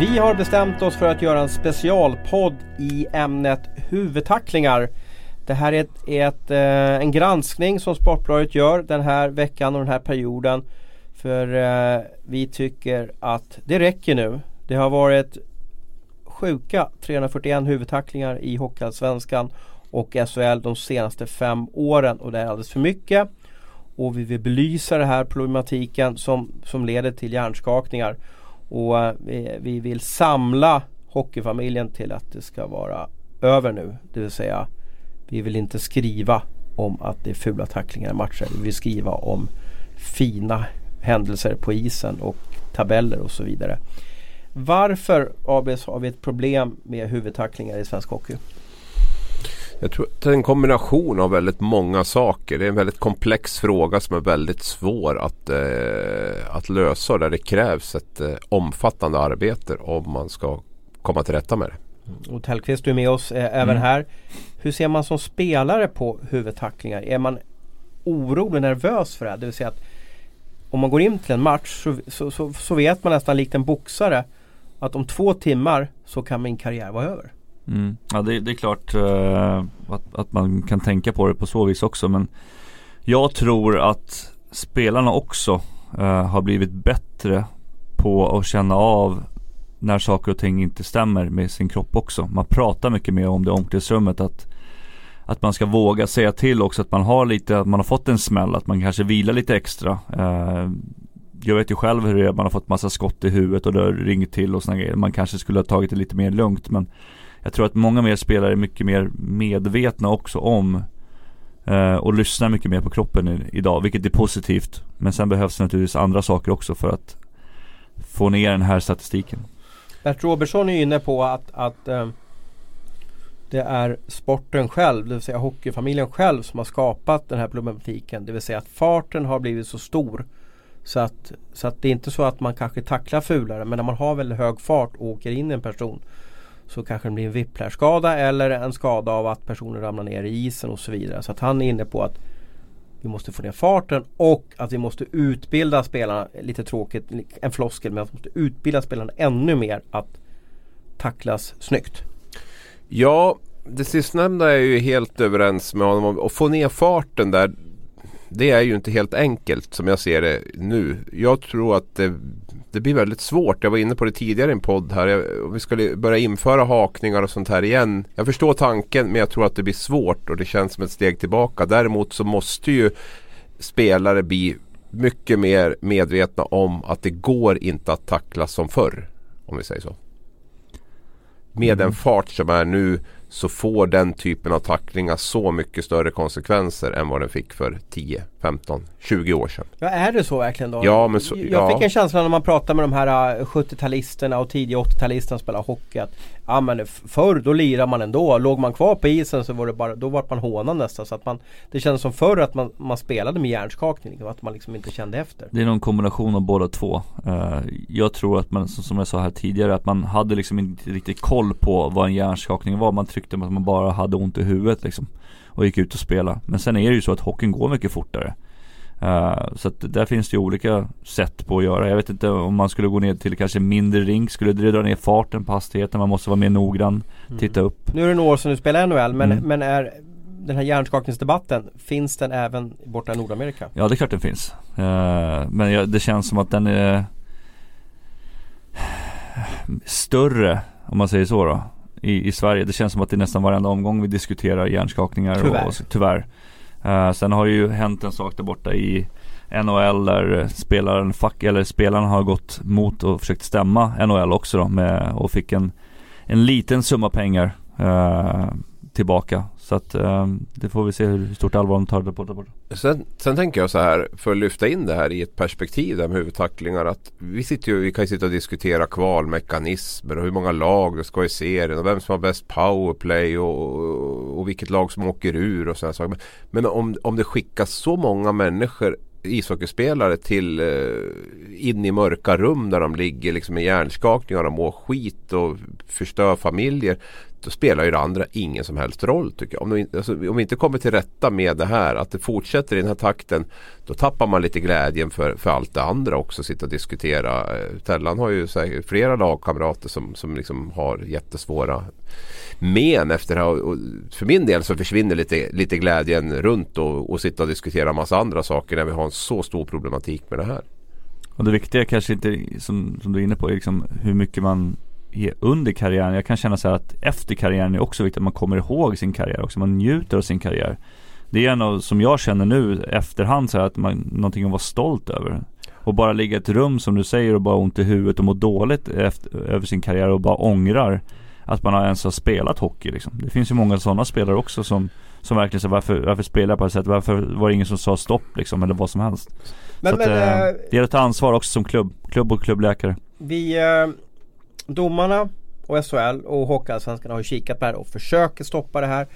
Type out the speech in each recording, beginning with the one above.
Vi har bestämt oss för att göra en specialpodd i ämnet huvudtacklingar. Det här är, ett, ett, eh, en granskning som Sportbladet gör den här veckan och den här perioden. För eh, vi tycker att det räcker nu. Det har varit sjuka 341 huvudtacklingar i Hockeyallsvenskan och SHL de senaste fem åren och det är alldeles för mycket. Och vi vill belysa den här problematiken som, som leder till hjärnskakningar. Och eh, vi, vi vill samla hockeyfamiljen till att det ska vara över nu. Det vill säga vi vill inte skriva om att det är fula tacklingar i matcher. Vi vill skriva om fina händelser på isen och tabeller och så vidare. Varför ABS har vi ett problem med huvudtacklingar i svensk hockey? Jag tror att det är en kombination av väldigt många saker. Det är en väldigt komplex fråga som är väldigt svår att, eh, att lösa. Där det krävs ett eh, omfattande arbete om man ska komma till rätta med det. Och Tellqvist, du är med oss eh, även mm. här. Hur ser man som spelare på huvudtacklingar? Är man orolig, nervös för det? Det vill säga att om man går in till en match så, så, så, så vet man nästan likt en boxare att om två timmar så kan min karriär vara över. Mm. Ja det, det, är klart uh, att, att, man kan tänka på det på så vis också men Jag tror att spelarna också uh, har blivit bättre på att känna av när saker och ting inte stämmer med sin kropp också. Man pratar mycket mer om det i omklädningsrummet att att man ska våga säga till också att man har lite, att man har fått en smäll, att man kanske vilar lite extra. Uh, jag vet ju själv hur det är, man har fått massa skott i huvudet och det har ringt till och sådana grejer. Man kanske skulle ha tagit det lite mer lugnt men jag tror att många mer spelare är mycket mer medvetna också om eh, och lyssnar mycket mer på kroppen i, idag, vilket är positivt. Men sen behövs det naturligtvis andra saker också för att få ner den här statistiken. Bert Robertsson är inne på att, att eh, det är sporten själv, det vill säga hockeyfamiljen själv som har skapat den här problematiken. Det vill säga att farten har blivit så stor så att, så att det är inte så att man kanske tacklar fulare men när man har väldigt hög fart och åker in i en person så kanske det blir en whiplash-skada eller en skada av att personen ramlar ner i isen och så vidare. Så att han är inne på att vi måste få ner farten och att vi måste utbilda spelarna, lite tråkigt, en floskel, men att vi måste utbilda spelarna ännu mer att tacklas snyggt. Ja, det sistnämnda är jag ju helt överens med honom om. Att få ner farten där det är ju inte helt enkelt som jag ser det nu. Jag tror att det, det blir väldigt svårt. Jag var inne på det tidigare i en podd här. Jag, vi skulle börja införa hakningar och sånt här igen. Jag förstår tanken men jag tror att det blir svårt och det känns som ett steg tillbaka. Däremot så måste ju spelare bli mycket mer medvetna om att det går inte att tackla som förr. Om vi säger så. Med mm. den fart som är nu så får den typen av tacklingar så mycket större konsekvenser än vad den fick för 10, 15, 20 år sedan. Ja är det så verkligen då? Ja, men så, jag ja. fick en känsla när man pratar med de här 70-talisterna äh, och tidiga 80-talisterna som spelar hockey att Ja men förr då lirade man ändå. Låg man kvar på isen så var det bara, då var man hånad nästan. Så att man, det kändes som förr att man, man spelade med hjärnskakning och att man liksom inte kände efter. Det är någon kombination av båda två. Uh, jag tror att man, som jag sa här tidigare, att man hade liksom inte riktigt koll på vad en hjärnskakning var. Man tryckte att man bara hade ont i huvudet liksom. Och gick ut och spelade. Men sen är det ju så att hockeyn går mycket fortare. Uh, så att där finns det ju olika sätt på att göra. Jag vet inte om man skulle gå ner till kanske mindre rink. Skulle det dra ner farten på hastigheten? Man måste vara mer noggrann. Mm. Titta upp. Nu är det några år sedan du spelar NHL men, mm. men är den här hjärnskakningsdebatten, finns den även borta i Nordamerika? Ja det är klart den finns. Uh, men jag, det känns som att den är större, om man säger så då. I, I Sverige. Det känns som att det är nästan varenda omgång vi diskuterar hjärnskakningar. Tyvärr. Och, och, tyvärr. Uh, sen har ju hänt en sak där borta i NHL där spelaren, fuck, eller spelaren har gått mot och försökt stämma NHL också då med, och fick en, en liten summa pengar uh, tillbaka. Så att eh, det får vi se hur stort allvar de tar det på. Det sen, sen tänker jag så här för att lyfta in det här i ett perspektiv där med huvudtacklingar. Att vi, sitter ju, vi kan ju sitta och diskutera kvalmekanismer och hur många lag det ska i serien och vem som har bäst powerplay och, och, och vilket lag som åker ur och sådana saker. Men, men om, om det skickas så många människor ishockeyspelare till eh, in i mörka rum där de ligger liksom i hjärnskakningar och mår skit och förstör familjer då spelar ju det andra ingen som helst roll tycker jag. Om, de, alltså, om vi inte kommer till rätta med det här, att det fortsätter i den här takten, då tappar man lite glädjen för, för allt det andra också, sitta och diskutera. Eh, Tellan har ju här, flera lagkamrater som, som liksom har jättesvåra men efter det här. Och för min del så försvinner lite, lite glädjen runt och, och sitta och diskutera massa andra saker när vi har en så stor problematik med det här. Och det viktiga kanske inte, som, som du är inne på, är liksom hur mycket man under karriären. Jag kan känna så här att efter karriären är också viktigt att man kommer ihåg sin karriär också. Man njuter av sin karriär. Det är en av, som jag känner nu efterhand så här att man, någonting att vara stolt över. Och bara ligga i ett rum som du säger och bara ont i huvudet och må dåligt efter, över sin karriär och bara ångrar att man ens har spelat hockey liksom. Det finns ju många sådana spelare också som som verkligen säger varför, varför spelar jag på det sättet? Varför var det ingen som sa stopp liksom eller vad som helst? Men, så men, att, äh, det gäller att ta ansvar också som klubb, klubb och klubbläkare. Vi, äh, domarna och SHL och Hockeyallsvenskan har kikat på det här och försöker stoppa det här.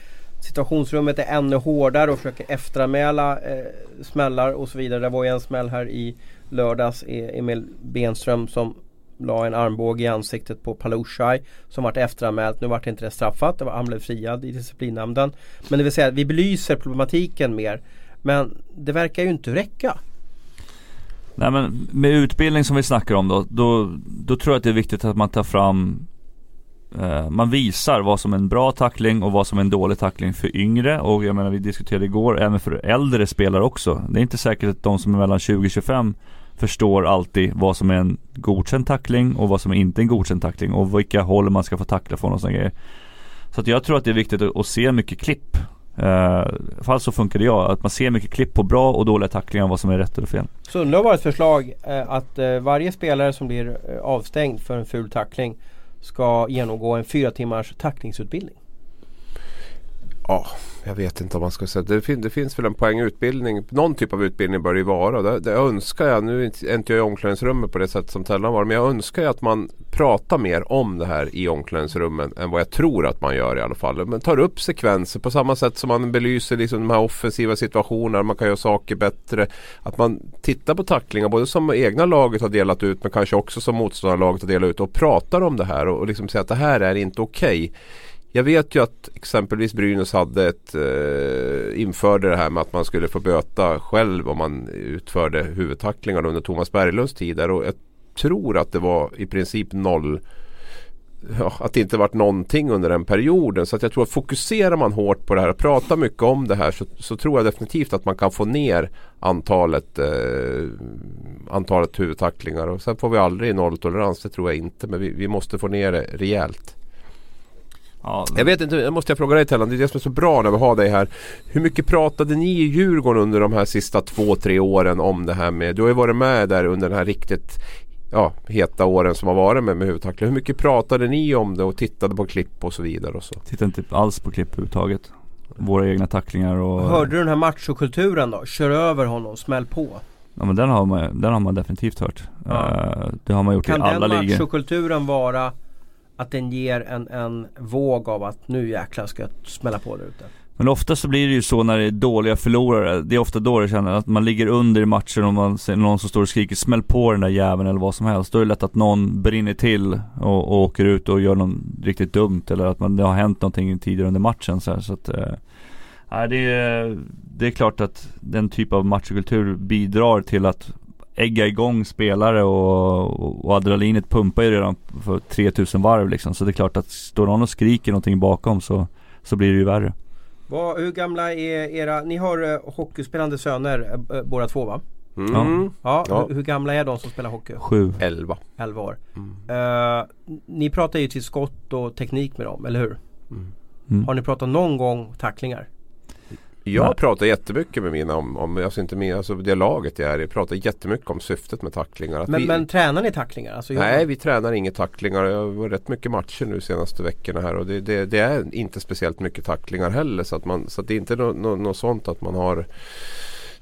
Situationsrummet är ännu hårdare och försöker efteranmäla eh, smällar och så vidare. Det var ju en smäll här i lördags, e- Emil Benström som la en armbåge i ansiktet på Palushaj som vart efteranmält. Nu vart inte det straffat. Det var, han blev friad i disciplinnämnden. Men det vill säga vi belyser problematiken mer. Men det verkar ju inte räcka. Nej men med utbildning som vi snackar om då, då, då tror jag att det är viktigt att man tar fram eh, Man visar vad som är en bra tackling och vad som är en dålig tackling för yngre och jag menar vi diskuterade igår även för äldre spelare också. Det är inte säkert att de som är mellan 20 och 25 förstår alltid vad som är en godkänd tackling och vad som är inte en godkänd tackling och vilka håll man ska få tackla från och sådana grejer. Så att jag tror att det är viktigt att, att se mycket klipp. Eh, uh, I alla fall så funkar det jag, att man ser mycket klipp på bra och dåliga tacklingar vad som är rätt eller fel. Sundlöv har ett förslag uh, att uh, varje spelare som blir avstängd för en ful tackling ska genomgå en fyra timmars tacklingsutbildning. Ja, jag vet inte om man ska säga. Det, fin det finns väl en poängutbildning. Någon typ av utbildning bör det ju vara. Det, det önskar jag. Nu är inte jag i omklädningsrummet på det sätt som Tellan var. Men jag önskar ju att man pratar mer om det här i omklädningsrummen. Än vad jag tror att man gör i alla fall. Men tar upp sekvenser på samma sätt som man belyser liksom de här offensiva situationerna. Man kan göra saker bättre. Att man tittar på tacklingar både som egna laget har delat ut men kanske också som motståndarlaget har delat ut. Och pratar om det här och, och liksom säger att det här är inte okej. Okay. Jag vet ju att exempelvis Brynäs hade ett, eh, införde det här med att man skulle få böta själv om man utförde huvudtacklingar under Thomas Berglunds tid där. Och jag tror att det var i princip noll Ja, att det inte varit någonting under den perioden. Så att jag tror att fokuserar man hårt på det här och pratar mycket om det här så, så tror jag definitivt att man kan få ner antalet, eh, antalet huvudtacklingar. Och sen får vi aldrig nolltolerans, det tror jag inte. Men vi, vi måste få ner det rejält. Ja, Jag vet inte, jag måste jag fråga dig Tellan, det är det som är så bra när vi har dig här. Hur mycket pratade ni i Djurgården under de här sista två, tre åren om det här med, du har ju varit med där under den här riktigt ja, heta åren som har varit med, med huvudtackling. Hur mycket pratade ni om det och tittade på klipp och så vidare? Och så? Tittade inte alls på klipp överhuvudtaget. Våra egna tacklingar och... Hörde du den här machokulturen då? Kör över honom, smäll på. Ja men den har man, den har man definitivt hört. Ja. Uh, det har man gjort kan i alla ligor. Kan den machokulturen vara att den ger en, en våg av att nu jäklar ska jag smälla på där ute. Men ofta så blir det ju så när det är dåliga förlorare. Det är ofta då det känner att man ligger under i matchen och man ser någon som står och skriker smäll på den där jäveln eller vad som helst. Då är det lätt att någon brinner till och, och åker ut och gör något riktigt dumt eller att man, det har hänt någonting tidigare under matchen så, här, så att eh, det, är, det är klart att den typ av matchkultur bidrar till att ägga igång spelare och, och adrenalinet pumpar ju redan för 3000 varv liksom. Så det är klart att står någon och skriker någonting bakom så, så blir det ju värre. Vad, hur gamla är era, ni har uh, hockeyspelande söner uh, båda två va? Mm. Ja. ja, ja. Hur, hur, gamla är de som spelar hockey? Sju. Elva. Elva år. Mm. Uh, ni pratar ju till skott och teknik med dem, eller hur? Mm. mm. Har ni pratat någon gång tacklingar? Jag Nej. pratar jättemycket med mina om, om alltså inte med, alltså det laget jag är i. pratar jättemycket om syftet med tacklingar. Men, vi, men tränar ni tacklingar? Alltså nej, vi tränar inga tacklingar. Jag har varit rätt mycket matcher nu senaste veckorna här och det, det, det är inte speciellt mycket tacklingar heller. Så, att man, så att det är inte något no, no sånt att man har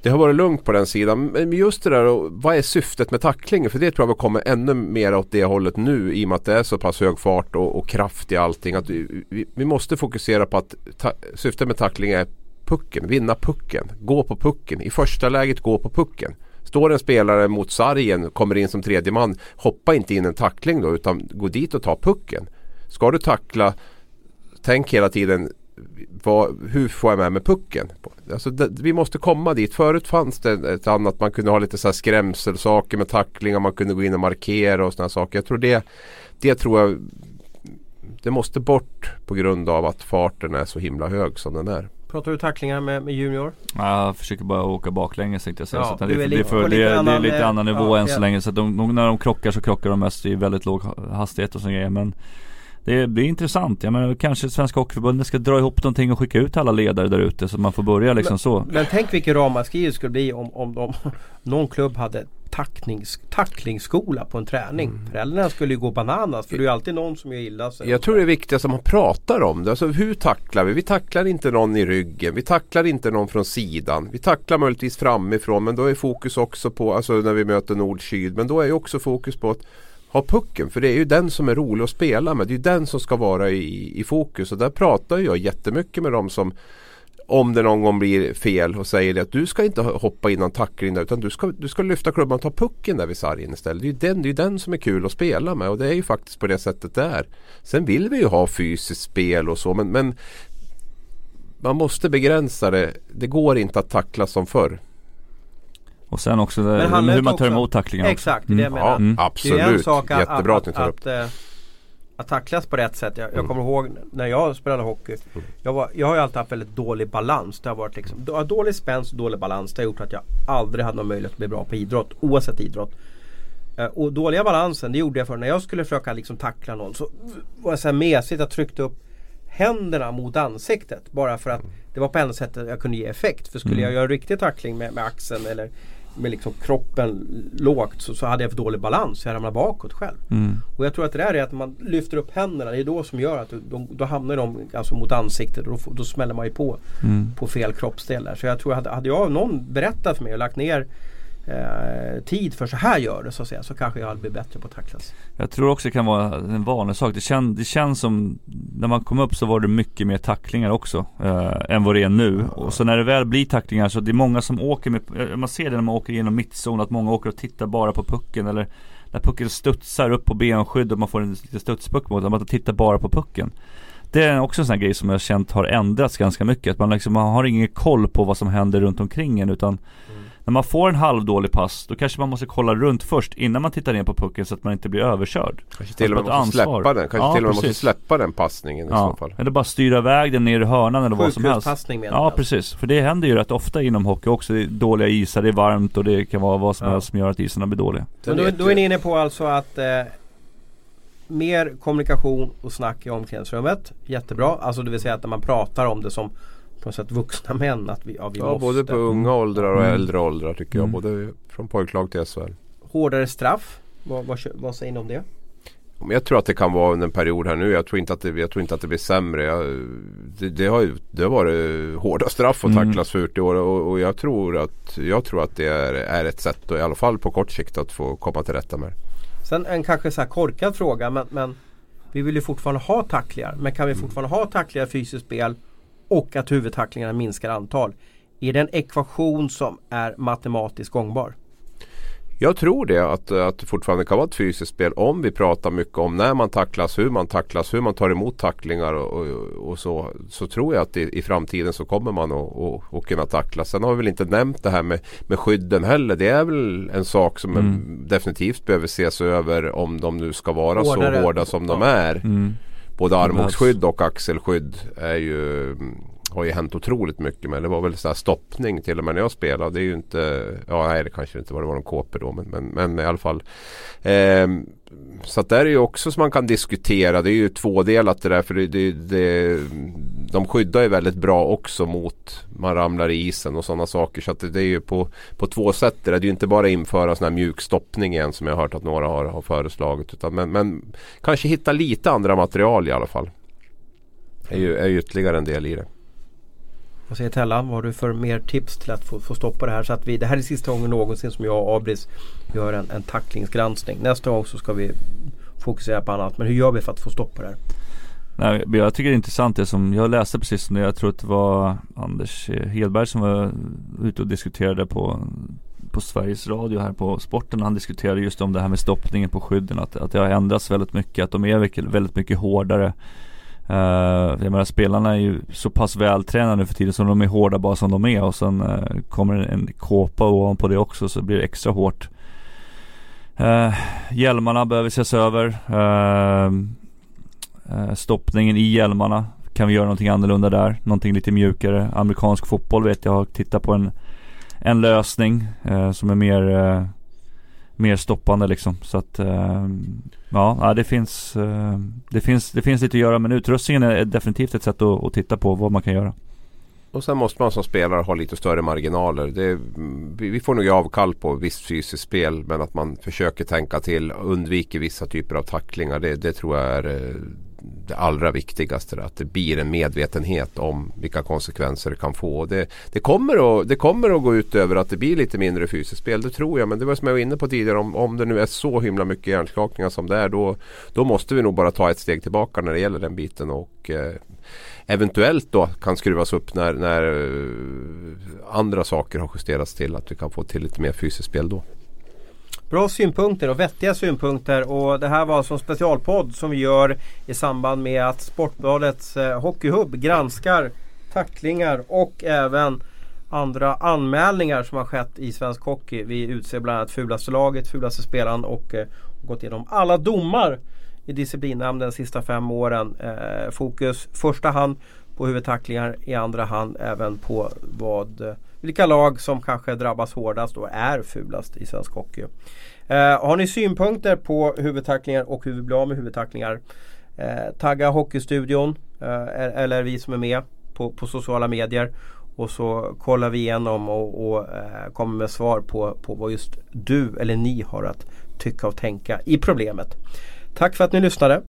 det har varit lugnt på den sidan. Men just det där, vad är syftet med tacklingen? För det tror jag kommer ännu mer åt det hållet nu i och med att det är så pass hög fart och, och kraft i allting. Att vi, vi, vi måste fokusera på att ta, syftet med tackling är pucken, vinna pucken, gå på pucken. I första läget gå på pucken. Står en spelare mot sargen, kommer in som tredje man, hoppa inte in en tackling då utan gå dit och ta pucken. Ska du tackla tänk hela tiden vad, hur får jag med mig pucken? Alltså det, vi måste komma dit. Förut fanns det ett annat, man kunde ha lite så här skrämselsaker med tacklingar, man kunde gå in och markera och sådana saker. Jag tror det, det tror jag det måste bort på grund av att farten är så himla hög som den är. Pratar du tacklingar med, med Junior? Jag försöker bara åka baklänges tänkte jag säga. Ja, så det, är det, för, det, lite är- det är eh, annan nivå ja, än ja. så länge. Så de, när de krockar så krockar de mest i väldigt låg hastighet och sådana grejer. Men det blir intressant. Jag menar kanske Svenska Hockeyförbundet ska dra ihop någonting och skicka ut alla ledare där ute så man får börja liksom så. Men tänk vilken ramaskri det skulle bli om, om de, någon klubb hade tacknings, tacklingsskola på en träning. Mm. Föräldrarna skulle ju gå bananas för det är ju alltid någon som gör illa sig. Jag tror det är viktigast att man pratar om det. Alltså hur tacklar vi? Vi tacklar inte någon i ryggen. Vi tacklar inte någon från sidan. Vi tacklar möjligtvis framifrån men då är fokus också på, alltså när vi möter nord-syd, men då är ju också fokus på att ha pucken. För det är ju den som är rolig att spela med. Det är ju den som ska vara i, i fokus. Och där pratar jag jättemycket med dem som om det någon gång blir fel och säger det att du ska inte hoppa in någon tackling där utan du ska, du ska lyfta klubban och ta pucken där vid sargen istället. Det är ju den, det är ju den som är kul att spela med och det är ju faktiskt på det sättet det är. Sen vill vi ju ha fysiskt spel och så men, men man måste begränsa det. Det går inte att tackla som förr. Och sen också det, handlar hur man tar också- emot tacklingar Exakt, det är också. det jag Mm. menar. Ja, Mm. Det är absolut. en sak att, Jättebra att, att ni tar att, upp. att, eh, att tacklas på rätt sätt. Jag, jag Mm. kommer ihåg när jag spelade hockey. Jag, var, jag har ju alltid haft väldigt dålig balans. Det har varit liksom, då- dålig spänst och dålig balans. Det har gjort att jag aldrig hade någon möjlighet att bli bra på idrott. Oavsett idrott. Eh, Och dåliga balansen det gjorde jag för när jag skulle försöka liksom tackla någon så var jag så här mesigt. Jag tryckte upp händerna mot ansiktet. Bara för att det var på enda sättet jag kunde ge effekt. För skulle Mm. jag göra en riktig tackling med, med axeln eller med liksom kroppen lågt så, så hade jag för dålig balans. Jag ramlade bakåt själv. Mm. Och jag tror att det där är att man lyfter upp händerna. Det är då som gör att de, då hamnar de alltså mot ansiktet och då, då smäller man ju på Mm. på fel kroppsdel där. Så jag tror att hade jag någon berättat för mig och lagt ner eh, tid för så här gör det så att säga så kanske jag hade blivit bättre på att tacklas. Jag tror också det kan vara en vanlig sak. Det, kän, det känns som när man kom upp så var det mycket mer tacklingar också eh, än vad det är nu. Och så när det väl blir tacklingar så det är många som åker med, eh, man ser det när man åker genom mittzon att många åker och tittar bara på pucken eller när pucken studsar upp på benskydd och man får en liten studspuck mot den, man tittar bara på pucken. Det är också en sån här grej som jag har känt har ändrats ganska mycket. Att man liksom man har ingen koll på vad som händer runt omkring en utan när man får en halvdålig pass då kanske man måste kolla runt först innan man tittar ner på pucken så att man inte blir överkörd. Kanske till och med Alltså, måste ett ansvar. släppa den. Kanske Ja, till och med måste släppa den passningen i så Ja, fall. eller bara styra iväg den ner i hörnan eller vad som helst. Sjukhuspassning menar Ja precis, för det händer ju rätt ofta inom hockey också. Det är dåliga isar, det är varmt och det kan vara vad som Ja. helst som gör att isarna blir dåliga. Men då, då är ni inne på alltså att eh, mer kommunikation och snack i omklädningsrummet. Jättebra. Alltså det vill säga att när man pratar om det som på något sätt vuxna män. Att vi, ja, vi Ja, måste. både på unga åldrar och Mm. äldre åldrar tycker jag. Mm. Både från pojklag till SHL. Hårdare straff. Vad, vad, vad säger ni om det? Jag tror att det kan vara en period här nu. Jag tror inte att det, jag tror inte att det blir sämre. Jag, det, det, har det har varit hårda straff och Mm. tacklas fult i år. Och, och jag, tror att, jag tror att det är, är ett sätt, och i alla fall på kort sikt, att få komma till rätta med det. Sen en kanske så här korkad fråga men, men vi vill ju fortfarande ha tacklingar. Men kan vi fortfarande ha tacklingar i fysiskt spel och att huvudtacklingarna minskar antal? Är det en ekvation som är matematiskt gångbar? Jag tror det att, att det fortfarande kan vara ett fysiskt spel om vi pratar mycket om när man tacklas, hur man tacklas, hur man tar emot tacklingar och, och, och så. Så tror jag att i, i framtiden så kommer man att, kunna tackla. Sen har vi väl inte nämnt det här med, med skydden heller. Det är väl en sak som Mm. definitivt behöver ses över om de nu ska vara Hårdare. så hårda som de är. Mm. Både armbågsskydd och axelskydd är ju, har ju hänt otroligt mycket med. Det var väl så stoppning till och med när jag spelade. Det är ju inte, ja nej det kanske inte var, det var någon KP då men, men, men i alla fall. Ehm, så att där är ju också som man kan diskutera. Det är ju tvådelat det där för det, det, det, de skyddar ju väldigt bra också mot man ramlar i isen och sådana saker. Så att det, är ju på, på två sätt. Det är ju inte bara införa sån här mjuk stoppning igen som jag har hört att några har, har föreslagit. Utan, men, men kanske hitta lite andra material i alla fall. är ju, är ytterligare en del i det. Vad säger Tellan? Vad har du för mer tips till att få, få stoppa det här? Så att vi, det här är sista gången någonsin som jag och Abris gör en, en tacklingsgranskning. Nästa gång så ska vi fokusera på annat. Men hur gör vi för att få stopp på det här? Nej, jag tycker det är intressant det som jag läste precis nu. det. Jag tror att det var Anders Hedberg som var ute och diskuterade på, på Sveriges Radio här på sporten. Han diskuterade just om det här med stoppningen på skydden. Att, att det har ändrats väldigt mycket. Att de är väldigt- mycket hårdare. Uh, jag menar spelarna är ju så pass vältränade nu för tiden så de är hårda bara som de är och sen uh, kommer en kåpa ovanpå det också så blir det extra hårt. Uh, hjälmarna behöver ses över. Eh, stoppningen i hjälmarna. Kan vi göra någonting annorlunda där? Någonting lite mjukare. Amerikansk fotboll vet jag har tittat på en, en lösning eh, som är mer eh, mer stoppande liksom. Så att eh, ja, det finns, eh, det finns, det finns lite att göra men utrustningen är definitivt ett sätt att, att titta på vad man kan göra. Och sen måste man som spelare ha lite större marginaler. Det, vi får nog avkall på visst fysiskt spel men att man försöker tänka till och undviker vissa typer av tacklingar. Det, det tror jag är det allra viktigaste. Att det blir en medvetenhet om vilka konsekvenser det kan få. Det, det, kommer att, det kommer att gå ut över att det blir lite mindre fysiskt spel. Det tror jag. Men det var som jag var inne på tidigare. Om, om det nu är så himla mycket hjärnskakningar som det är. Då, då måste vi nog bara ta ett steg tillbaka när det gäller den biten. Och eh, eventuellt då kan skruvas upp när, när eh, andra saker har justerats till. Att vi kan få till lite mer fysiskt spel då. Bra synpunkter och vettiga synpunkter och det här var alltså en specialpodd som vi gör i samband med att Sportbladets eh, Hockeyhub granskar tacklingar och även andra anmälningar som har skett i svensk hockey. Vi utser bland annat fulaste laget, fulaste spelaren och eh, gått igenom alla domar i disciplinnämnden de sista fem åren. Eh, fokus första hand på huvudtacklingar, i andra hand även på vad eh, vilka lag som kanske drabbas hårdast och är fulast i svensk hockey. Eh, har ni synpunkter på huvudtacklingar och hur vi blir av med huvudtacklingar? Eh, tagga Hockeystudion eh, e-, eller vi som är med på, på sociala medier. Och så kollar vi igenom och, och eh, kommer med svar på, på vad just du eller ni har att tycka och tänka i problemet. Tack för att ni lyssnade.